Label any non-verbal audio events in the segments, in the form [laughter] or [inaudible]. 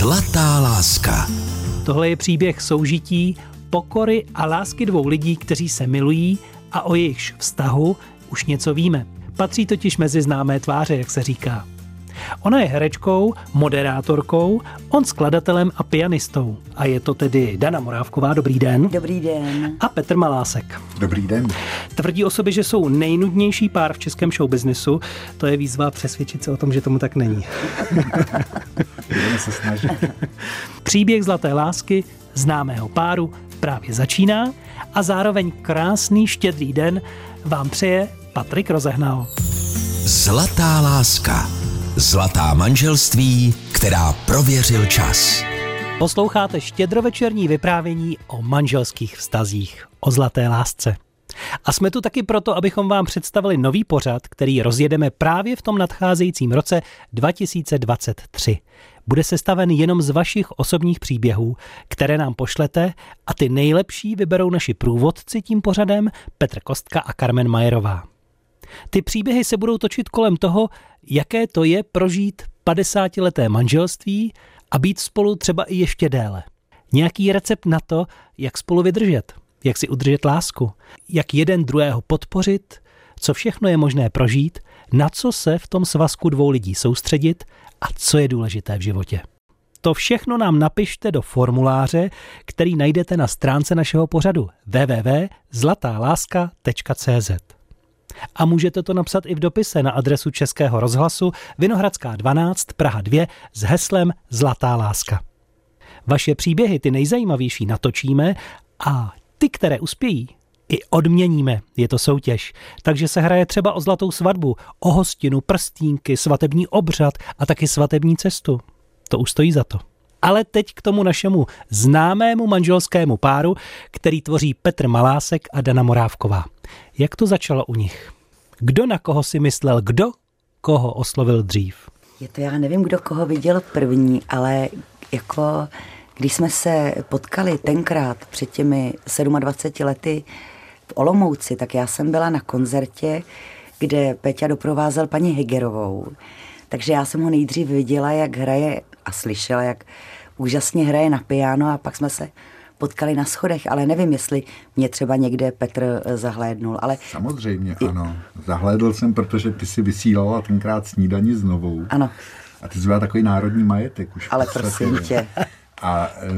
Zlatá láska. Tohle je příběh soužití, pokory a lásky dvou lidí, kteří se milují a o jejichž vztahu už něco víme. Patří totiž mezi známé tváře, jak se říká. Ona je herečkou, moderátorkou, on skladatelem a pianistou. A je to tedy Dana Morávková, dobrý den. Dobrý den. A Petr Malásek. Dobrý den. Tvrdí o sobě, že jsou nejnudnější pár v českém showbiznisu. To je výzva přesvědčit se o tom, že tomu tak není. [laughs] Budeme se snažit. [laughs] Příběh zlaté lásky známého páru právě začíná a zároveň krásný štědrý den vám přeje Patrik Rozehnal. Zlatá láska. Zlatá manželství, která prověřil čas. Posloucháte štědrovečerní vyprávění o manželských vztazích, o zlaté lásce. A jsme tu taky proto, abychom vám představili nový pořad, který rozjedeme právě v tom nadcházejícím roce 2023. Bude sestaven jenom z vašich osobních příběhů, které nám pošlete a ty nejlepší vyberou naši průvodci tím pořadem Petr Kostka a Carmen Majerová. Ty příběhy se budou točit kolem toho, jaké to je prožít 50-leté manželství a být spolu třeba i ještě déle. Nějaký recept na to, jak spolu vydržet, jak si udržet lásku, jak jeden druhého podpořit, co všechno je možné prožít, na co se v tom svazku dvou lidí soustředit a co je důležité v životě. To všechno nám napište do formuláře, který najdete na stránce našeho pořadu www.zlatáláska.cz. A můžete to napsat i v dopise na adresu Českého rozhlasu Vinohradská 12 Praha 2 s heslem Zlatá láska. Vaše příběhy, ty nejzajímavější, natočíme a ty, které uspějí, i odměníme. Je to soutěž. Takže se hraje třeba o zlatou svatbu, o hostinu, prstínky, svatební obřad a taky svatební cestu. To už stojí za to. Ale teď k tomu našemu známému manželskému páru, který tvoří Petr Malásek a Dana Morávková. Jak to začalo u nich? Kdo na koho si myslel, kdo koho oslovil dřív? Je to já nevím, kdo koho viděl první, ale jako když jsme se potkali tenkrát před těmi 27 lety v Olomouci, tak já jsem byla na koncertě, kde Peťa doprovázel paní Hegerovou. Takže já jsem ho nejdřív viděla, jak hraje a slyšela, jak úžasně hraje na piano a pak jsme se potkali na schodech, ale nevím, jestli mě třeba někde Petr eh, zahlédnul. Ale... Samozřejmě, ano. Zahlédl jsem, protože ty si vysílala tenkrát snídaní s novou. Ano. A ty jsi byla takový národní majetek už. Ale prosím tě. A e,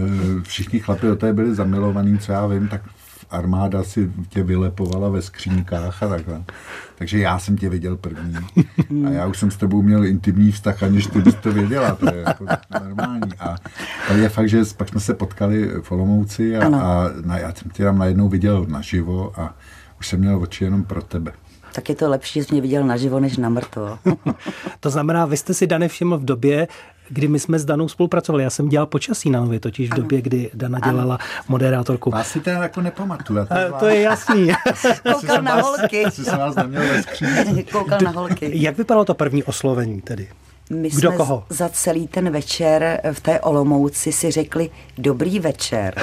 všichni chlapi o té byli zamilovaní, co já vím, tak armáda si tě vylepovala ve skřínkách a takhle. Takže já jsem tě viděl první. A já už jsem s tebou měl intimní vztah, aniž ty bys to věděla. To je jako normální. A to je fakt, že pak jsme se potkali v Olomouci a, a na, já jsem tě tam najednou viděl naživo a už jsem měl oči jenom pro tebe tak je to lepší, že jsi mě viděl naživo, než na mrtvo. [laughs] to znamená, vy jste si Dane všiml v době, kdy my jsme s Danou spolupracovali. Já jsem dělal počasí na nově, totiž v době, kdy Dana dělala moderátorku. Vás si teda jako nepamatuju. To, to je jasný. [laughs] Koukal na holky. Asi jsem vás neměl ve [laughs] Koukal na holky. Jak vypadalo to první oslovení tedy? My Kdo jsme koho? za celý ten večer v té Olomouci si řekli dobrý večer.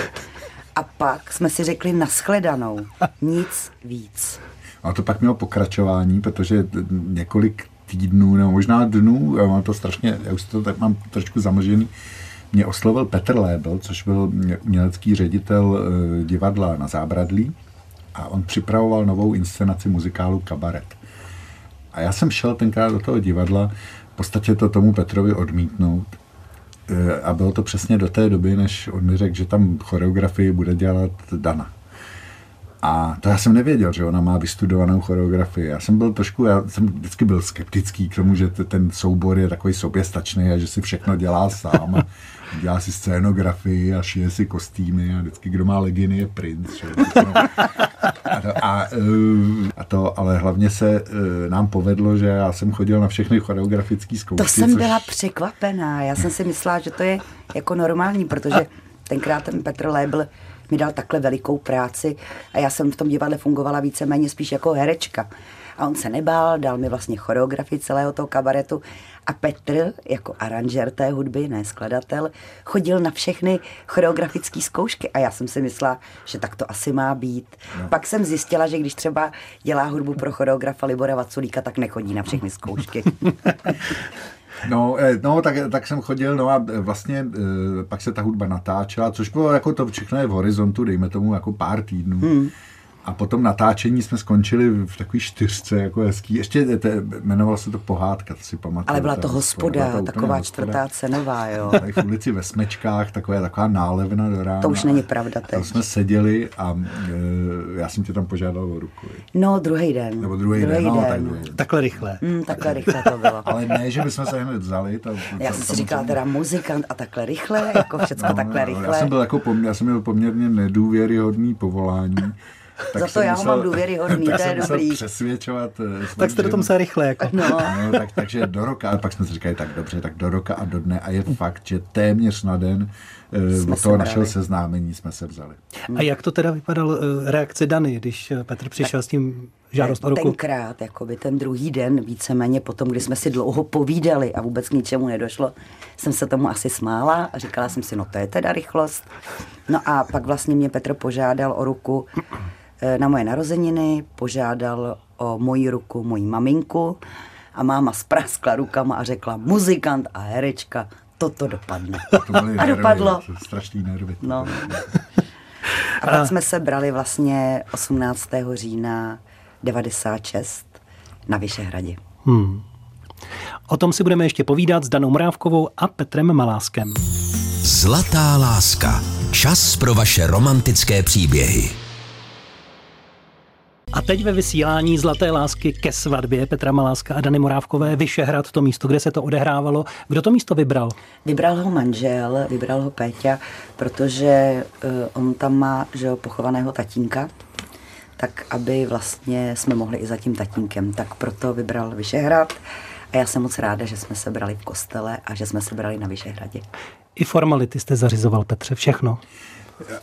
A pak jsme si řekli naschledanou. [laughs] Nic víc. A to pak mělo pokračování, protože několik týdnů nebo možná dnů, já mám to strašně, já už to tak mám trošku zamlžený, mě oslovil Petr Lébl, což byl umělecký ředitel eh, divadla na Zábradlí a on připravoval novou inscenaci muzikálu Kabaret. A já jsem šel tenkrát do toho divadla, v podstatě to tomu Petrovi odmítnout. Eh, a bylo to přesně do té doby, než on mi řekl, že tam choreografii bude dělat Dana. A to já jsem nevěděl, že ona má vystudovanou choreografii. Já jsem byl trošku, já jsem vždycky byl skeptický k tomu, že ten soubor je takový soběstačný a že si všechno dělá sám. A dělá si scénografii a šije si kostýmy a vždycky, kdo má leginy, je princ. Že? A, to, a, eh, a to, ale hlavně se eh, nám povedlo, že já jsem chodil na všechny choreografické zkoušky. To jsem což... byla překvapená. Já jsem si myslela, že to je jako normální, protože tenkrát ten Petr Lébl mi dal takhle velikou práci a já jsem v tom divadle fungovala víceméně spíš jako herečka. A on se nebál, dal mi vlastně choreografii celého toho kabaretu a Petr, jako aranžer té hudby, ne skladatel, chodil na všechny choreografické zkoušky a já jsem si myslela, že tak to asi má být. No. Pak jsem zjistila, že když třeba dělá hudbu pro choreografa Libora Vaculíka, tak nechodí na všechny zkoušky. [laughs] No, eh, no tak, tak jsem chodil, no a vlastně eh, pak se ta hudba natáčela, což bylo jako to všechno je v horizontu, dejme tomu jako pár týdnů. Hmm. A potom natáčení jsme skončili v takové čtyřce, jako hezký. Ještě te, jmenovalo se to Pohádka, to si pamatuju. Ale byla to hospoda, to taková hospoda. čtvrtá cenová, jo. Tady v ulici ve Smečkách, taková, taková nálevna do rána. To už není pravda teď. Tam jsme seděli a e, já jsem tě tam požádal o ruku. No, druhý den. Nebo druhý, druhý den, den. No, tak druhý den. Takhle rychle. Mm, takhle rychle to bylo. [laughs] Ale ne, že bychom se hned vzali. To, já jsem si říkala teda muzikant a takhle rychle, jako [laughs] všechno no, takhle rychle. Já jsem byl jako, já jsem měl poměrně nedůvěryhodný povolání. Tak Za to já musel, mám důvěryhodný, [laughs] to je dobrý. přesvědčovat. Eh, tak jste do tom se rychle. Jako. No. no tak, takže do roka, ale pak jsme si říkali, tak dobře, tak do roka a do dne. A je fakt, že téměř na den eh, jsme toho našeho seznámení jsme se vzali. A jak to teda vypadalo eh, reakce Dany, když Petr přišel tak, s tím žádost o ruku? Tenkrát, jakoby ten druhý den, víceméně potom, kdy jsme si dlouho povídali a vůbec k ničemu nedošlo, jsem se tomu asi smála a říkala jsem si, no to je teda rychlost. No a pak vlastně mě Petr požádal o ruku na moje narozeniny, požádal o moji ruku moji maminku a máma spráskla rukama a řekla muzikant a herečka, toto dopadne. [laughs] To byly a nervy, dopadlo. Strašný nervy. No. A pak jsme se brali vlastně 18. října 96 na Vyšehradě. Hmm. O tom si budeme ještě povídat s Danou Mrávkovou a Petrem Maláskem. Zlatá láska. Čas pro vaše romantické příběhy. A teď ve vysílání Zlaté lásky ke svatbě Petra Maláska a Dany Morávkové Vyšehrad, to místo, kde se to odehrávalo. Kdo to místo vybral? Vybral ho manžel, vybral ho Péťa, protože uh, on tam má že pochovaného tatínka, tak aby vlastně jsme mohli i za tím tatínkem. Tak proto vybral Vyšehrad a já jsem moc ráda, že jsme se brali v kostele a že jsme se brali na Vyšehradě. I formality jste zařizoval, Petře, všechno?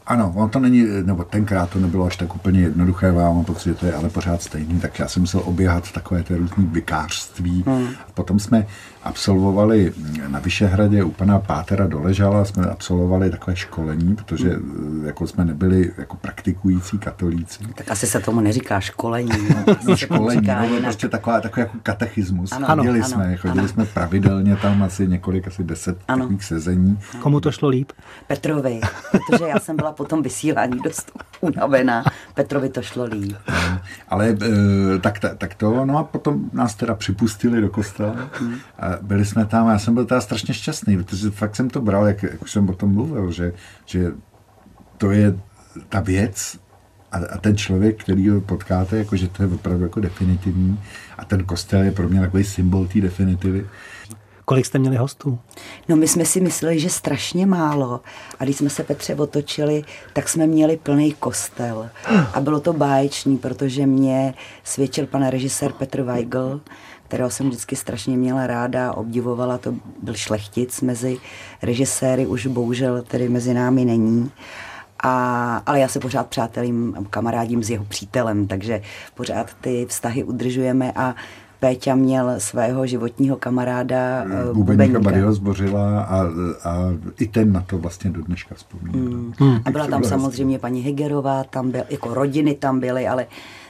Ano, on to není, nebo tenkrát to nebylo až tak úplně jednoduché, mám pocit, že to je ale pořád stejný, tak já jsem musel oběhat takové ty různé bykářství. Hmm. Potom jsme absolvovali na Vyšehradě u pana Pátera Doležala, jsme absolvovali takové školení, protože jako jsme nebyli jako praktikující katolíci. Tak asi se tomu neříká školení. No, [laughs] no školení, no, prostě taková, takový jako katechismus. Ano, chodili ano, jsme, chodili ano. jsme pravidelně tam asi několik, asi deset ano. takových sezení. Komu to šlo líp? Petrovi, protože já jsem byla potom vysílání dost unavená. Petrovi to šlo líp. No, ale e, tak, tak to, no a potom nás teda připustili do kostela a byli jsme tam a já jsem byl teda strašně šťastný, protože fakt jsem to bral, jak, jak už jsem o tom mluvil, že, že to je ta věc a, a ten člověk, který ho potkáte, jako, že to je opravdu jako definitivní a ten kostel je pro mě takový symbol té definitivy. Kolik jste měli hostů? No my jsme si mysleli, že strašně málo. A když jsme se Petře otočili, tak jsme měli plný kostel. A bylo to báječný, protože mě svědčil pan režisér Petr Weigl, kterého jsem vždycky strašně měla ráda, obdivovala, to byl šlechtic mezi režiséry, už bohužel tedy mezi námi není. A, ale já se pořád přátelím, kamarádím s jeho přítelem, takže pořád ty vztahy udržujeme a Péťa měl svého životního kamaráda uh, Bubeníka Barryho Zbořila a, a i ten na to vlastně do dneška vzpomíná. Hmm. Hmm. A byla tam samozřejmě paní Hegerová, tam byl, jako rodiny tam byly, ale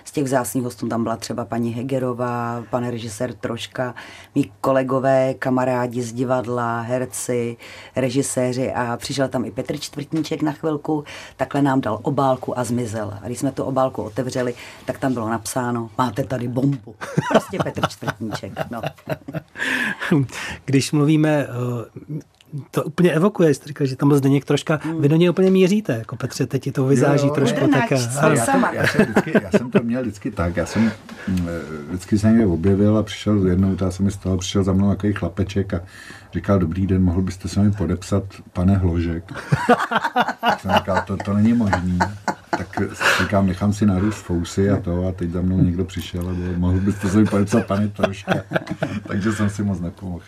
z těch vzácných hostů tam byla třeba paní Hegerová, pan režisér Troška, mý kolegové, kamarádi z divadla, herci, režiséři a přišel tam i Petr Čtvrtníček na chvilku, takhle nám dal obálku a zmizel. A když jsme tu obálku otevřeli, tak tam bylo napsáno, máte tady bombu. Prostě Petr Čtvrtníček. No. [laughs] Když mluvíme to úplně evokuje, jste říkal, že tam byl Zdeněk troška, mm. vy do něj úplně míříte, jako Petře, teď ti to vyzáží jo, trošku. Tak, já, já, jsem, já, jsem vždycky, já jsem to měl vždycky tak, já jsem mm, vždycky se někde objevil a přišel jednou, já jsem mi stalo, přišel za mnou takový chlapeček a říkal, dobrý den, mohl byste se mi podepsat, pane Hložek. jsem říkal, to, to není možný. Tak říkám, nechám si narůst fousy a to a teď za mnou někdo přišel a byl, mohl byste se mi podepsat, pane Troška. Takže jsem si moc nepomohl.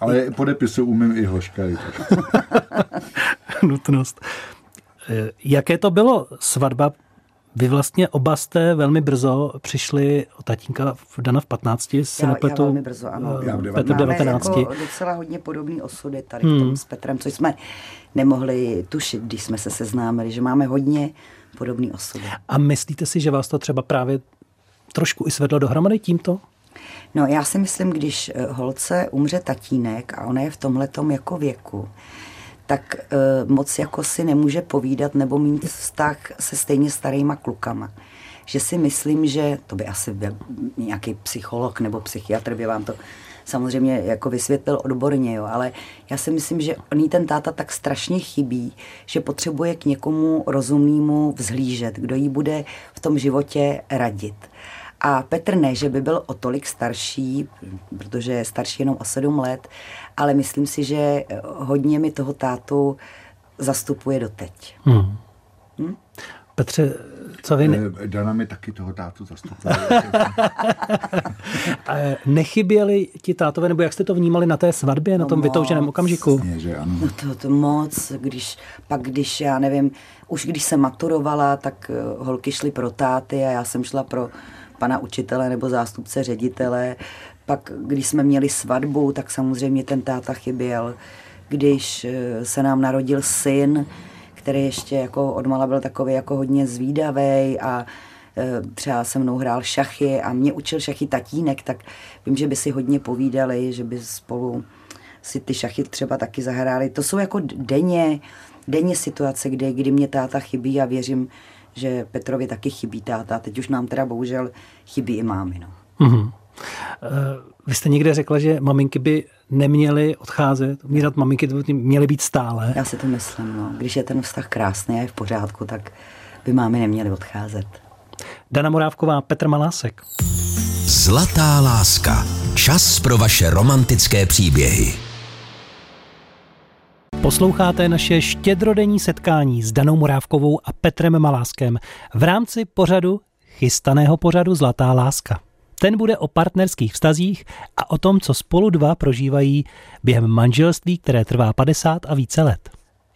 Ale podepisu umím i Hložka. I Nutnost. Eh, jaké to bylo svatba vy vlastně oba jste velmi brzo přišli o tatínka v Dana v 15, se já, nepletu. Já velmi brzo, ano. Já v Petr 19. Jako docela hodně podobný osudy tady hmm. v tom s Petrem, což jsme nemohli tušit, když jsme se seznámili, že máme hodně podobný osudy. A myslíte si, že vás to třeba právě trošku i svedlo dohromady tímto? No já si myslím, když eh, holce umře tatínek a ona je v tomhletom jako věku, tak uh, moc jako si nemůže povídat nebo mít vztah se stejně starýma klukama. Že si myslím, že to by asi byl nějaký psycholog nebo psychiatr by vám to samozřejmě jako vysvětlil odborně, jo, ale já si myslím, že on ten táta tak strašně chybí, že potřebuje k někomu rozumnému vzhlížet, kdo jí bude v tom životě radit. A Petr ne, že by byl o tolik starší, protože je starší jenom o sedm let, ale myslím si, že hodně mi toho tátu zastupuje doteď. Hmm. Hmm? Petře, co vy... Ne... Eh, Dana mi taky toho tátu zastupuje. [laughs] Nechyběli ti tátové, nebo jak jste to vnímali na té svatbě, no na tom moc, vytouženém okamžiku? Jasně, že ano. No to, to moc, když, pak když, já nevím, už když jsem maturovala, tak eh, holky šly pro táty a já jsem šla pro pana učitele nebo zástupce ředitele. Pak, když jsme měli svatbu, tak samozřejmě ten táta chyběl. Když eh, se nám narodil syn, který ještě jako odmala byl takový jako hodně zvídavý a e, třeba se mnou hrál šachy a mě učil šachy tatínek, tak vím, že by si hodně povídali, že by spolu si ty šachy třeba taky zahráli. To jsou jako denně, denně situace, kde, kdy mě táta chybí a věřím, že Petrovi taky chybí táta. Teď už nám teda bohužel chybí i mámy. No. Mm-hmm. Vy jste někde řekla, že maminky by neměly odcházet, umírat maminky by měly být stále. Já si to myslím, no. Když je ten vztah krásný a je v pořádku, tak by mámy neměly odcházet. Dana Morávková, Petr Malásek. Zlatá láska. Čas pro vaše romantické příběhy. Posloucháte naše štědrodenní setkání s Danou Morávkovou a Petrem Maláskem v rámci pořadu, chystaného pořadu Zlatá láska. Ten bude o partnerských vztazích a o tom, co spolu dva prožívají během manželství, které trvá 50 a více let.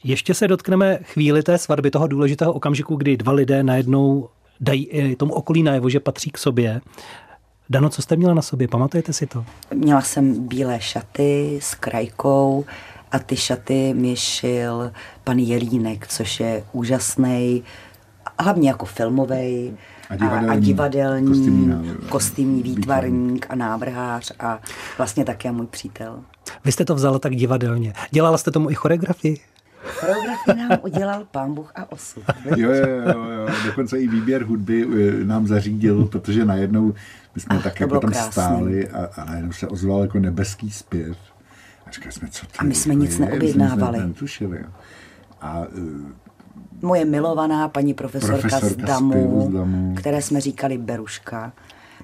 Ještě se dotkneme chvíli té svatby, toho důležitého okamžiku, kdy dva lidé najednou dají tomu okolí najevo, že patří k sobě. Dano, co jste měla na sobě? Pamatujete si to? Měla jsem bílé šaty s krajkou a ty šaty mi šil pan Jelínek, což je úžasný, hlavně jako filmový a divadelní, a, a divadelní kostýmní, kostýmní výtvarník a návrhář a vlastně také můj přítel. Vy jste to vzala tak divadelně. Dělala jste tomu i choreografii? Choreografii nám udělal pán Bůh a osud. [laughs] Jo, jo, jo, jo, dokonce i výběr hudby eh, nám zařídil, protože najednou my jsme Ach, tak jako tam krásný. stáli a, a najednou se ozval jako nebeský zpěv. A říkali jsme, co to A my jsme nic neobjednávali. Jsme netušili. A eh, moje milovaná paní profesorka, profesorka z, Damu, z Damu, které jsme říkali Beruška,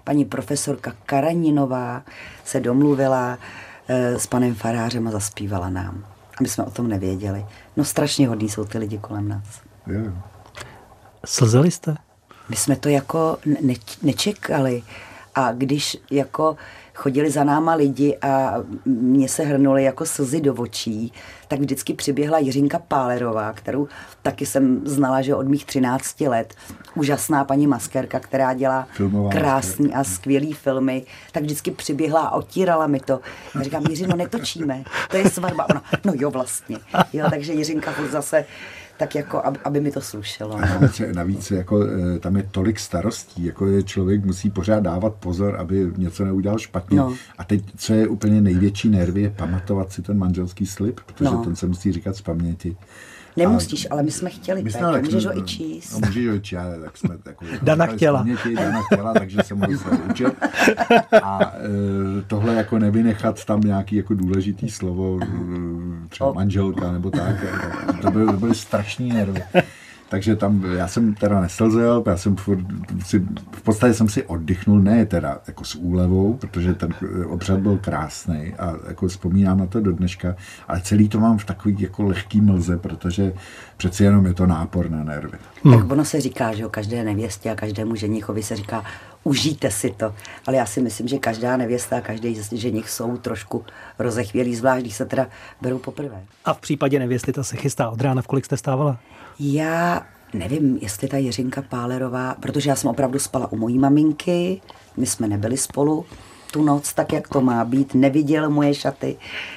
paní profesorka Karaninová se domluvila e, s panem Farářem a zaspívala nám. A my jsme o tom nevěděli. No strašně hodní jsou ty lidi kolem nás. Yeah. Slzeli jste? My jsme to jako ne- nečekali. A když jako chodili za náma lidi a mě se hrnuly jako slzy do očí, tak vždycky přiběhla Jiřinka Pálerová, kterou taky jsem znala, že od mých 13 let. Úžasná paní maskerka, která dělá Filmová krásný a skvělý filmy, tak vždycky přiběhla a otírala mi to. Já říkám, Jiřino, netočíme, to je svatba. Ona, no jo, vlastně. Jo, takže Jiřinka furt zase tak jako, aby, aby mi to slušelo. No. Navíc jako, eh, tam je tolik starostí, jako je člověk musí pořád dávat pozor, aby něco neudělal špatně. No. A teď, co je úplně největší nervy, je pamatovat si ten manželský slib, protože no. ten se musí říkat z paměti. Nemusíš, ale my jsme chtěli, my jsme, tak, můžeš ho i číst. No, můžeš ho i číst, tak jsme jako, Dana chtěla. Dana chtěla, takže jsem ho učil. A e, tohle jako nevynechat tam nějaký jako důležitý slovo, e, třeba manželka nebo tak, to byly, to byly strašní nervy. Takže tam já jsem teda neslzel, já jsem si, v podstatě jsem si oddychnul, ne teda jako s úlevou, protože ten obřad byl krásný a jako vzpomínám na to do dneška, ale celý to mám v takový jako lehký mlze, protože přeci jenom je to nápor na nervy. Hmm. Tak ono se říká, že o každé nevěstě a každému ženichovi se říká, užijte si to. Ale já si myslím, že každá nevěsta a každý ženich jsou trošku rozechvělí, zvlášť když se teda berou poprvé. A v případě nevěsty ta se chystá od rána, v kolik jste stávala? Já nevím, jestli ta Jiřinka Pálerová, protože já jsem opravdu spala u mojí maminky, my jsme nebyli spolu tu noc, tak jak to má být, neviděl moje šaty,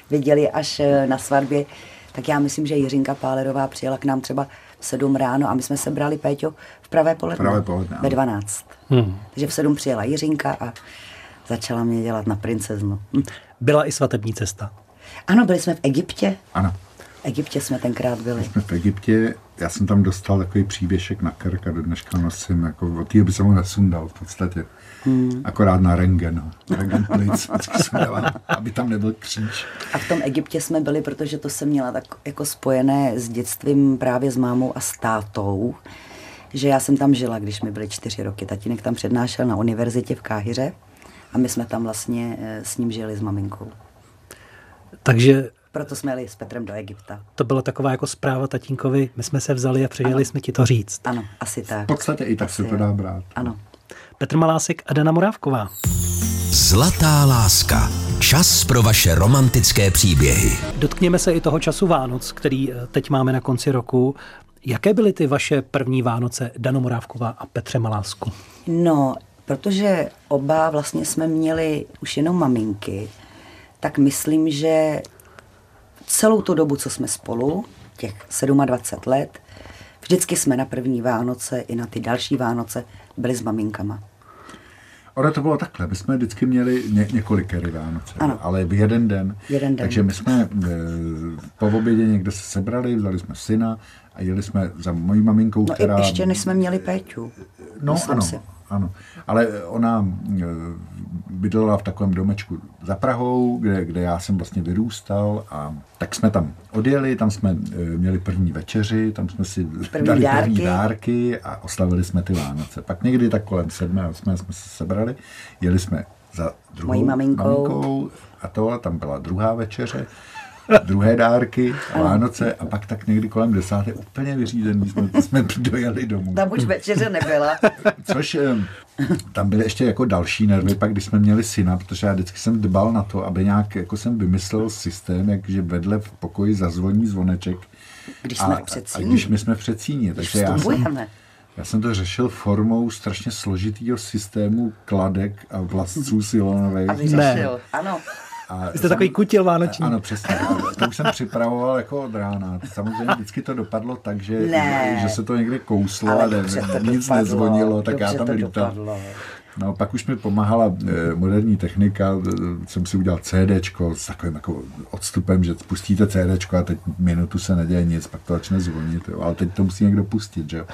viděl je až eh, na svatbě, tak já myslím, že Jiřinka Pálerová přijela k nám třeba 7 ráno a my jsme se brali, Péťo, v pravé poledne, pravé poledne ve 12. Hmm. Takže v 7 přijela Jiřinka a začala mě dělat na princeznu. Hm. Byla i svatební cesta. Ano, byli jsme v Egyptě. Ano. V Egyptě jsme tenkrát byli. Jsme v Egyptě, já jsem tam dostal takový příběšek na krk a do dneška nosím, jako od té by jsem ho nesundal v podstatě. Hmm. Akorát na rengen. no. Rengen plic, [laughs] sundávám, aby tam nebyl kříž. A v tom Egyptě jsme byli, protože to jsem měla tak jako spojené s dětstvím právě s mámou a s tátou, že já jsem tam žila, když mi byly čtyři roky. Tatínek tam přednášel na univerzitě v Káhyře a my jsme tam vlastně eh, s ním žili s maminkou. Takže Proto jsme jeli s Petrem do Egypta. to byla taková jako zpráva tatínkovi, my jsme se vzali a přijeli jsme ti to říct. Ano, asi tak. V podstatě i tak se Asi to jo. dá brát. Ano. Petr Malásek a Dana Morávková. Zlatá láska. Čas pro vaše romantické příběhy. Dotkněme se i toho času Vánoc, který eh, teď máme na konci roku. Jaké byly ty vaše první Vánoce, Dano Morávková a Petře Malásku? No, protože oba vlastně jsme měli už jenom maminky, tak myslím, že celou tu dobu, co jsme spolu, těch 27 let, vždycky jsme na první Vánoce i na ty další Vánoce byli s maminkama. Ono to bylo takhle, my jsme vždycky měli ně, několikery Vánoce, Ano. ale v jeden den. Jeden den. Takže my jsme e, po obědě někde se sebrali, vzali jsme syna a jeli jsme za mojí maminkou, No která... ještě než jsme měli Péťu. No ano, si. ano. Ale ona e, bydlela v takovém domečku za Prahou, kde, kde já jsem vlastně vyrůstal a tak jsme tam odjeli, tam jsme e, měli první večeři, tam jsme si První dali dárky. první dárky a oslavili jsme ty Vánoce. Pak někdy tak kolem sedmé, osmé jsme se sebrali, jeli jsme za druhou Mojí maminkou. maminkou a to, tam byla druhá večeře, [laughs] druhé dárky, Vánoce a pak tak někdy kolem desáté úplně vyřízený jsme, jsme dojeli domů. Tam už večeře nebyla. [laughs] Což tam byly ještě jako další nervy, pak když jsme měli syna, protože já vždycky jsem dbal na to, aby nějak, jako jsem vymyslel systém, jak že vedle v pokoji zazvoní zvoneček. Když jsme a, v a předsíni. když my jsme v předsíni. Když Takže já jsem, já jsem to řešil formou strašně složitýho systému kladek a vlastců silonových. A vyřešil. Ano. A Jste takový kutil vánoční. Ano, přesně. To už jsem připravoval jako od rána. Samozřejmě vždycky to dopadlo tak, že, Ne. že se to někde kouslo Ale a ne, dobře to nic dopadlo, nezvonilo, tak já tam to lítal. No, pak už mi pomáhala eh, moderní technika, eh, jsem si udělal CDčko s takovým jako odstupem, že spustíte CDčko a teď minutu se neděje nic, pak to začne zvonit, jo. ale teď to musí někdo pustit, že jo.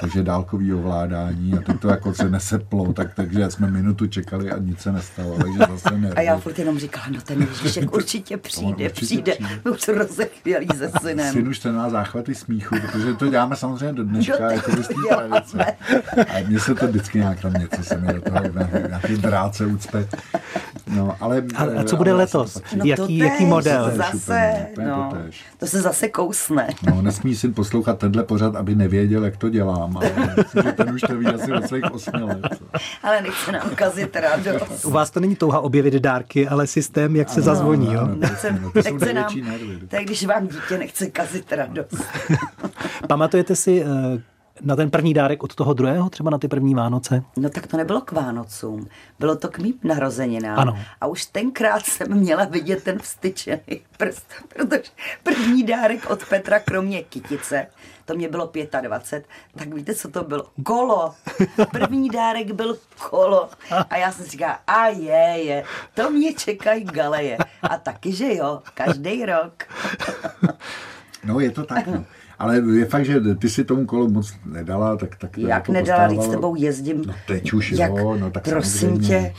Takže dálkový ovládání a teď to jako se neseplo, tak, takže jsme minutu čekali a nic se nestalo, takže zase ne. A já furt jenom říkala, no ten Ježíšek [laughs] určitě přijde, určitě přijde. přijde. To rozechvělý se synem. Syn už ten má záchvaty smíchu, protože to děláme samozřejmě do dneška, Doteď jako z té to děláme. tradice. A mně se to vždycky nějak tam něco se mi do toho nějak- nějaký dráce ucpe. No, ale, A, a co bude ale letos? to. No jaký, to jaký model? Zase, úplně, úplně no, totéž. to se zase kousne. No, nesmí syn poslouchat tenhle pořad, aby nevěděl, jak to dělám. Ale myslím, že ten už to ví asi od svých osmi let. Ale nechce nám kazit radost. U vás to není touha objevit dárky, ale systém, jak se zazvoní, jo? ano. Nechce, No, to jsou nechce nám, nervy. to je, když vám dítě nechce kazit radost. [laughs] Pamatujete si eh, na ten první dárek od toho druhého, třeba na ty první Vánoce? No tak to nebylo k Vánocům, bylo to k mým narozeninám. Ano. A už tenkrát jsem měla vidět ten vstyčený prst, protože první dárek od Petra, kromě kytice, to mě bylo 25, tak víte, co to bylo? Kolo. První dárek byl kolo. A já jsem říkala, a je, je, to mě čekají galeje. A taky, že jo, každý rok. No, je to tak. No. Ale je fakt, že ty si tomu kolu moc nedala, tak, tak Jak jako nedala, když s tebou jezdím. No teď už Jak, jo, no tak prosím samozřejmě. tě,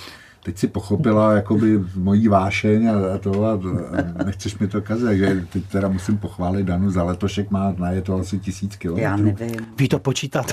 Teď si pochopila jakoby mojí vášeň a, a to a, a nechceš mi to kazit, takže teď teda musím pochválit Danu za letošek má na je to asi tisíc kilometrů. já nevím. Ví to počítat.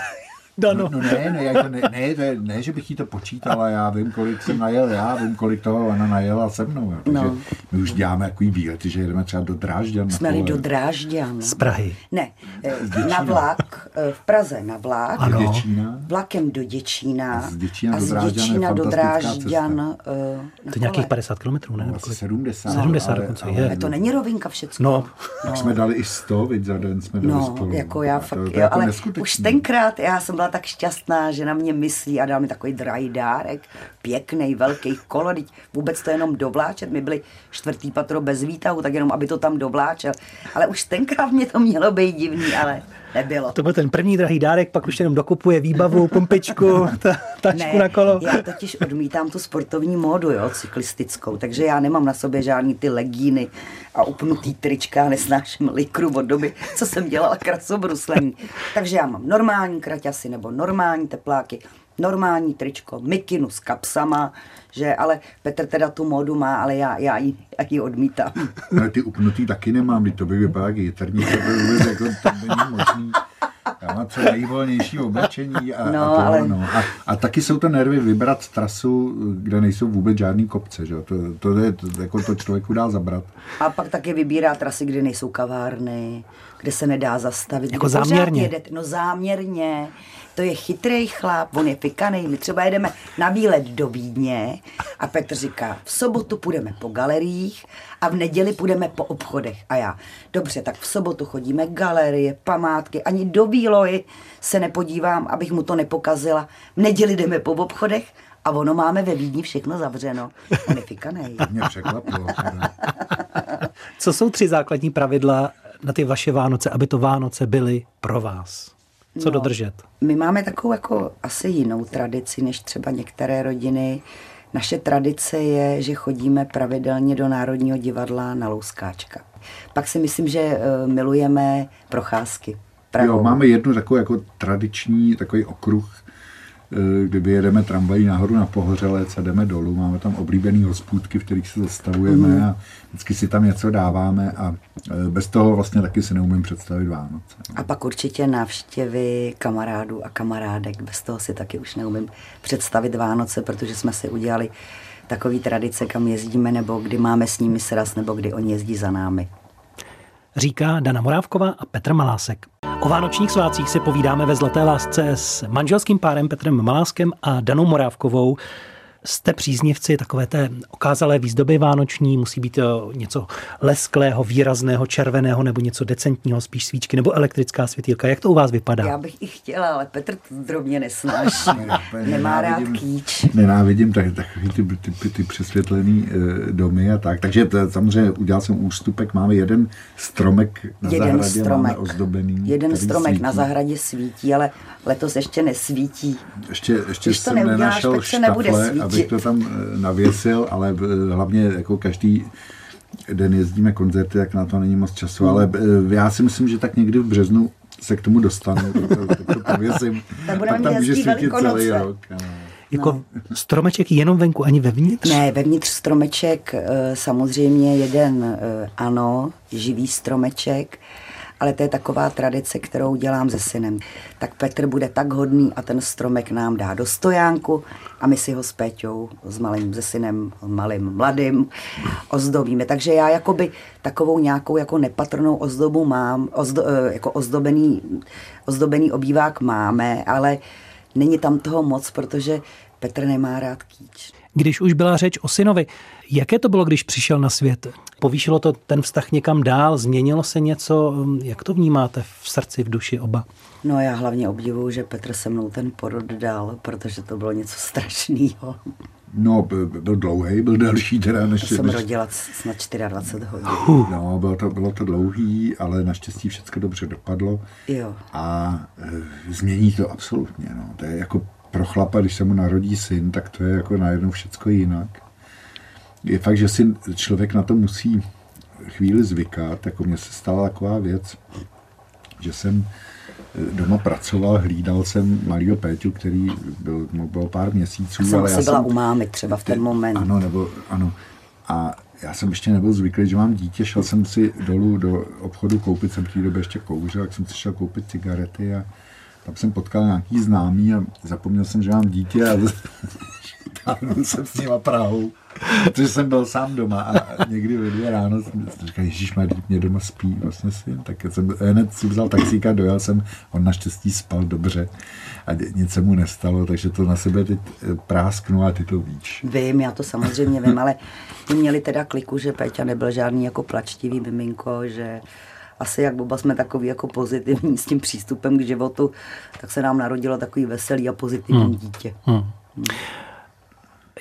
Dano. No ne, ne, jako ne, ne, to je, ne, že bych jí to počítala, já vím, kolik jsem najel, já vím, kolik toho ona najela se mnou. jo. Takže No. my už děláme takový výlety, že jedeme třeba do Drážďan. Jsme jeli do Drážďan. Z Prahy. Ne, eh, Děčína. na vlak, eh, v Praze na vlak, Ano. Děčína. vlakem do Děčína A z Děčína a do z Drážďan je Děčína do fantastická Drážďan na To je nějakých kole. 50 kilometrů, ne? No, Nebo asi kolik? 70. 70 ale- dokonce ale- je. Ale to není rovinka všecko. No. Tak jsme dali i 100, viď, za den jsme dali No, spolu. jako já fakt, to, to jo, jako ale neskutečný. už tenkrát já jsem byla tak šťastná, že na mě myslí a dal mi takový drahý dárek, pěkný, velký kolo, teď vůbec to jenom dovláčet, my byli čtvrtý patro bez výtahu, tak jenom aby to tam dovláčel, ale už tenkrát mě to mělo být divný, ale nebylo. To byl ten první drahý dárek, pak už jenom dokupuje výbavu, pumpičku, [laughs] ta, tačku ne, na kolo. Já totiž odmítám tu sportovní módu, jo, cyklistickou, takže já nemám na sobě žádný ty legíny a upnutý trička, nesnáším likru od doby, co jsem dělala krasobruslení. Takže já mám normální kraťasy nebo normální tepláky, normální tričko, mikinu s kapsama, že, ale Petr teda tu módu má, ale já, já, ji, já ji odmítám. [laughs] Ale ty upnutý taky nemám, to by vypadá jak jitrnice, to vůbec jako to není možný. Já mám co nejvolnější oblečení a, No, a, to, ale- no. a, a taky jsou to nervy vybrat trasu, kde nejsou vůbec žádný kopce, že? To, to, je, to, jako to člověku dá zabrat. A pak taky vybírá trasy, kde nejsou kavárny, kde se nedá zastavit. Jako záměrně. Jedete, no záměrně. To je chytrý chlap, on je fikanej. My třeba jedeme na výlet do Vídně a Petr říká, v sobotu půjdeme po galeriích a v neděli půjdeme po obchodech. A já, dobře, tak v sobotu chodíme galerie, památky, ani do Výlohy se nepodívám, abych mu to nepokazila. V neděli jdeme po obchodech a ono máme ve Vídni všechno zavřeno. On je fikanej. To mě překvapilo. teda. Co jsou tři základní pravidla na ty vaše Vánoce, aby to Vánoce byly pro vás? Co No. dodržet? My máme takovou jako asi jinou tradici než třeba některé rodiny. Naše tradice je, že chodíme pravidelně do Národního divadla na Louskáčka. Pak si myslím, že eh, milujeme procházky. Prahou. Jo, máme jednu takovou jako tradiční takový okruh, eh, kdy vyjedeme tramvají nahoru na Pohořelec a jdeme dolů. Máme tam oblíbený hospůdky, v kterých se zastavujeme Mhm. a vždycky si tam něco dáváme a eh, bez toho vlastně taky si neumím představit Vánoce. A pak určitě návštěvy kamarádů a kamarádek. Bez toho si taky už neumím představit Vánoce, protože jsme si udělali takový tradice, kam jezdíme, nebo kdy máme s nimi sraz, nebo kdy oni jezdí za námi. Říká Dana Morávková a Petr Malásek. O vánočních svátcích si povídáme ve Zlaté lásce s manželským párem Petrem Maláskem a Danou Morávkovou. Jste příznivci takové té okázalé výzdoby vánoční, musí být eh, něco lesklého, výrazného, červeného nebo něco decentního, spíš svíčky nebo elektrická světýlka. Jak to u vás vypadá? Já bych i chtěla, ale Petr to drobně nesnáší. Nemá rád kýč. Nenávidím tak, takový ty, ty, ty, ty přesvětlený e, domy a tak. Takže to, samozřejmě udělal jsem ústupek. Máme jeden stromek na Jeden zahradě, stromek. máme ozdobený. Jeden stromek svítí. na zahradě svítí, ale letos ještě nesvítí. Ještě, ještě Když to jsem neuděláš, nenašel tak se nebude svítit. Abych to tam eh, navěsil, ale eh, hlavně jako každý den jezdíme koncerty, tak na to není moc času, Hmm. ale eh, já si myslím, že tak někdy v březnu se k tomu dostanu, [laughs] tak to, tak to pověsím. Tak budeme tam může svítit celý rok. ano. Jako stromeček jenom venku, ani vevnitř? Ne, vevnitř stromeček samozřejmě jeden ano, živý stromeček, ale to je taková tradice, kterou dělám se synem. Tak Petr bude tak hodný a ten stromek nám dá do stojánku a my si ho s Péťou, s malým, se synem, malým, mladým, ozdobíme. Takže já jakoby takovou nějakou jako nepatrnou ozdobu mám, ozdo, eh, jako ozdobený, ozdobený obývák máme, ale není tam toho moc, protože Petr nemá rád kýč. Když už byla řeč o synovi, jaké to bylo, když přišel na svět? Povýšilo to ten vztah někam dál? Změnilo se něco? Jak to vnímáte v srdci, v duši oba? No já hlavně obdivuju, že Petr se mnou ten porod dal, protože to bylo něco strašného. No, b- b- byl dlouhý, byl delší teda než... To jsem než rodila snad 24 hodin. No, bylo to, bylo to dlouhý, ale naštěstí všechno dobře dopadlo. Jo. A e, změní to absolutně. No. To je jako pro chlapa, když se mu narodí syn, tak to je jako najednou všecko jinak. Je fakt, že si člověk na to musí chvíli zvykat. Jako mně se stala taková věc, že jsem e, doma pracoval, hlídal jsem malýho Péťu, který byl, mu bylo pár měsíců. Jsem ale já byla jsem, u mámy třeba v ten moment. ano, nebo ano. A já jsem ještě nebyl zvyklý, že mám dítě, šel jsem si dolů do obchodu koupit, jsem v té době ještě kouřil, tak jsem si šel koupit cigarety a tam jsem potkal nějaký známý a zapomněl jsem, že mám dítě a táhnul [laughs] jsem s nima Prahou, protože jsem byl sám doma a někdy ve dvě ráno jsem říkal, Ježíš, mě doma spí vlastně syn, tak jsem hned si vzal taxíka, dojel jsem, on naštěstí spal dobře a nic se mu nestalo, takže to na sebe teď eh, prásknu a ty to víš. Vím, já to samozřejmě vím, ale měli teda kliku, že Péťa nebyl žádný jako plačtivý miminko, že asi jak oba jsme takový jako pozitivní s tím přístupem k životu, tak se nám narodilo takový veselý a pozitivní hmm. dítě.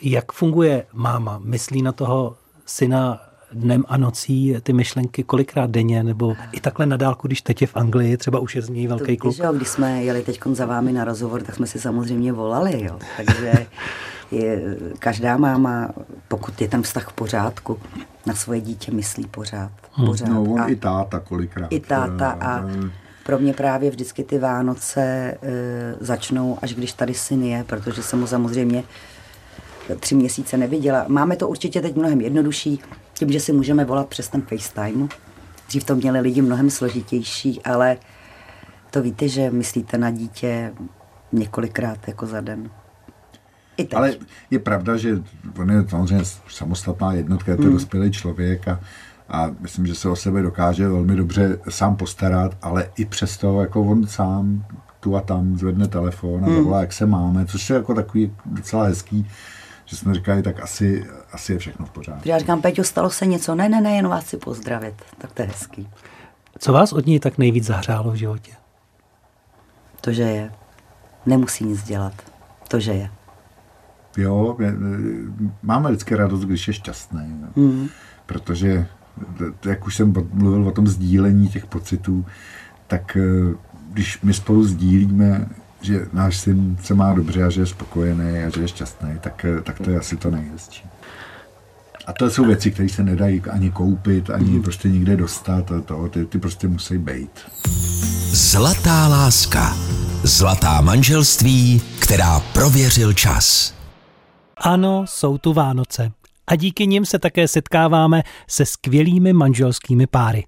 Jak funguje máma? Myslí na toho syna dnem a nocí ty myšlenky kolikrát denně, nebo i takhle na dálku, když teď je v Anglii, třeba už je z něj velký kluk? Jo, když jsme jeli teď za vámi na rozhovor, tak jsme si samozřejmě volali, jo. Takže [laughs] je, každá máma, pokud je ten vztah v pořádku, na svoje dítě myslí pořád. Hmm. pořád. No, on a i táta kolikrát. I táta a pro mě právě vždycky ty Vánoce e, začnou, až když tady syn je, protože jsem mu samozřejmě tři měsíce neviděla. Máme to určitě teď mnohem jednodušší, tím, že si můžeme volat přes ten FaceTime. Dřív to měli lidi mnohem složitější, ale to víte, že myslíte na dítě několikrát jako za den. I teď. Ale je pravda, že on je samozřejmě samostatná jednotka, je to hmm. dospělý člověk a, a myslím, že se o sebe dokáže velmi dobře sám postarat, ale i přesto jako on sám tu a tam zvedne telefon a hmm. zavolá, jak se máme, což je jako takový docela hezký že jsme říkali, tak asi, asi je všechno v pořádku. Já říkám, Peťo, stalo se něco? Ne, ne, ne, jen vás chci pozdravit. Tak to je hezký. Co vás od něj tak nejvíc zahřálo v životě? To, že je. Nemusí nic dělat. To, že je. Jo, máme vždycky radost, když je šťastný. No. Mm. Protože, jak už jsem mluvil o tom sdílení těch pocitů, tak eh, když my spolu sdílíme že náš syn se má dobře a že je spokojený a že je šťastný, tak, tak to je asi to nejhezčí. A to jsou věci, které se nedají ani koupit, ani mm. prostě nikde dostat. A to, ty, ty prostě musí být. Zlatá láska. Zlatá manželství, která prověřil čas. Ano, jsou tu Vánoce. A díky nim se také setkáváme se skvělými manželskými páry.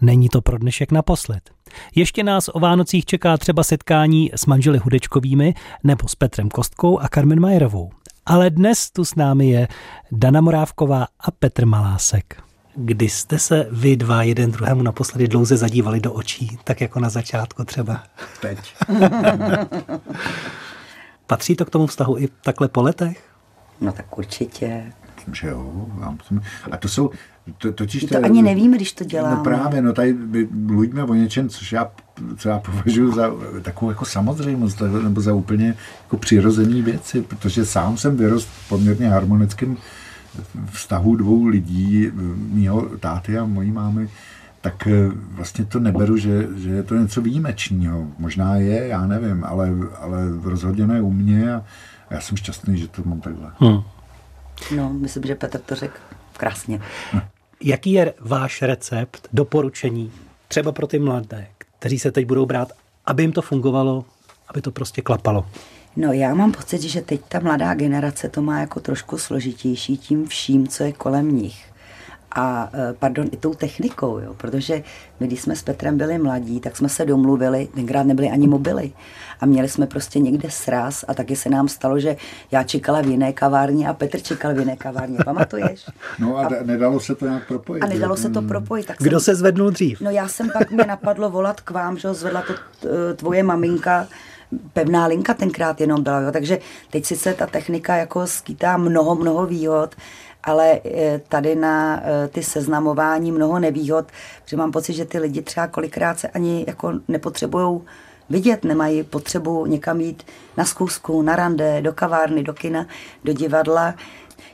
Není to pro dnešek naposled. Ještě nás o Vánocích čeká třeba setkání s manželi Hudečkovými nebo s Petrem Kostkou a Carmen Majerovou. Ale dnes tu s námi je Dana Morávková a Petr Malásek. Kdy jste se vy dva jeden druhému naposledy dlouze zadívali do očí, tak jako na začátku třeba? Teď. [laughs] Patří to k tomu vztahu i takhle po letech? No tak určitě. Myslím, že jo. A to jsou, to, totiž to, to ani nevíme, když to děláme. No právě, no tady mluvíme o něčem, což já, co já považuji za takovou jako samozřejmost, nebo za úplně jako přirozený věci, protože sám jsem vyrost v poměrně harmonickém vztahu dvou lidí, mýho táty a mojí mámy, tak eh, vlastně to neberu, že, že je to něco výjimečného. Možná je, já nevím, ale, ale rozhodně ne u mě a já jsem šťastný, že to mám takhle. Hmm. No, myslím, že Petr to řekl krásně. Hm. Jaký je váš recept, doporučení, třeba pro ty mladé, kteří se teď budou brát, aby jim to fungovalo, aby to prostě klapalo? No já mám pocit, že teď ta mladá generace to má jako trošku složitější tím vším, co je kolem nich a e, pardon, i tou technikou, jo, protože my, když jsme s Petrem byli mladí, tak jsme se domluvili, tenkrát nebyly ani mobily a měli jsme prostě někde sraz a taky se nám stalo, že já čekala v jiné kavárně a Petr čekal v jiné kavárně, pamatuješ? [laughs] No a, a nedalo se to nějak propojit. A nedalo se to propojit. Tak Kdo jsem, se zvednul dřív? No já jsem pak, mě napadlo volat k vám, že zvedla to tvoje maminka, pevná linka tenkrát jenom byla, jo. takže teď sice ta technika jako skýtá mnoho, mnoho výhod, ale eh, tady na eh, ty seznamování mnoho nevýhod, protože mám pocit, že ty lidi třeba kolikrát se ani jako nepotřebují vidět, nemají potřebu někam jít na zkusku, na rande, do kavárny, do kina, do divadla.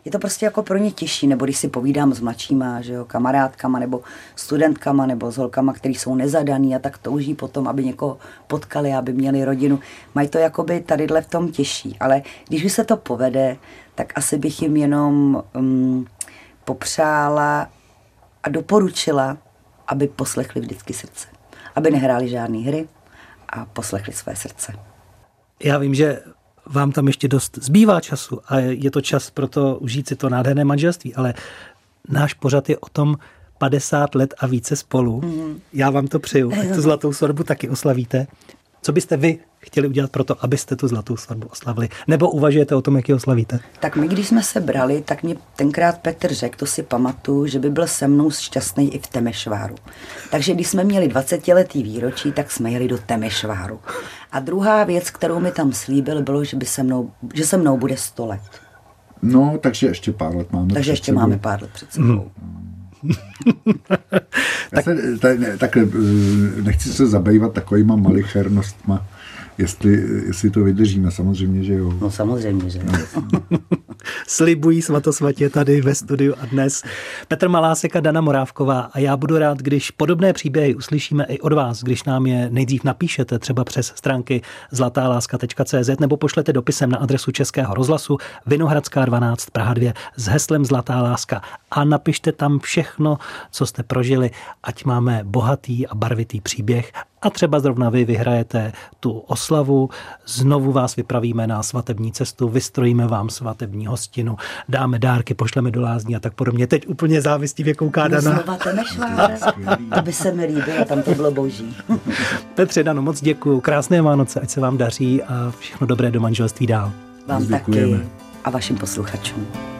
Je to prostě jako pro ně těžší, nebo když si povídám s mladšíma, že jo, kamarádkama, nebo studentkama, nebo s holkama, který jsou nezadaný a tak touží potom, aby někoho potkali, aby měli rodinu. Mají to jakoby tadyhle v tom těžší, ale když už se to povede, tak asi bych jim jenom um, popřála a doporučila, aby poslechli vždycky srdce. Aby nehráli žádné hry a poslechli své srdce. Já vím, že vám tam ještě dost zbývá času a je to čas pro to užít si to nádherné manželství, ale náš pořad je o tom 50 let a více spolu. Mm. Já vám to přeju, ať tu [laughs] zlatou sorbu taky oslavíte. Co byste vy chtěli udělat pro to, abyste tu zlatou svatbu oslavili? Nebo uvažujete o tom, jak ji oslavíte? Tak my, když jsme se brali, tak mě tenkrát Petr řekl, to si pamatuju, že by byl se mnou šťastný i v Temešváru. Takže když jsme měli 20 letý výročí, tak jsme jeli do Temešváru. A druhá věc, kterou mi tam slíbil, bylo, že, by se mnou, že se mnou bude 100 let. No, takže ještě pár let máme. Takže ještě sebou. máme pár let před sebou. [laughs] Mm. tak, se, tak, tak, eh, nechci se zabývat takovýma malichernostma, jestli, jestli to vydržíme. Samozřejmě, že jo. No samozřejmě, že jo. [laughs] Slibují svatosvatě tady ve studiu a dnes Petr Malásek a Dana Morávková a já budu rád, když podobné příběhy uslyšíme i od vás, když nám je nejdřív napíšete třeba přes stránky zlatáláska.cz nebo pošlete dopisem na adresu Českého rozhlasu Vinohradská 12 Praha 2 s heslem Zlatá láska a napište tam všechno, co jste prožili, ať máme bohatý a barvitý příběh a třeba zrovna vy vyhrajete tu oslavu, znovu vás vypravíme na svatební cestu, vystrojíme vám svatební hostinu, dáme dárky, pošleme do lázní a tak podobně. Teď úplně závistivě kouká Dana. Znova Temešváře, to by se mi líbilo, tam to bylo boží. [laughs] Petře, Dano, moc děkuju. Krásné Vánoce, ať se vám daří a všechno dobré do manželství dál. Vám Děkujeme. taky a vašim posluchačům.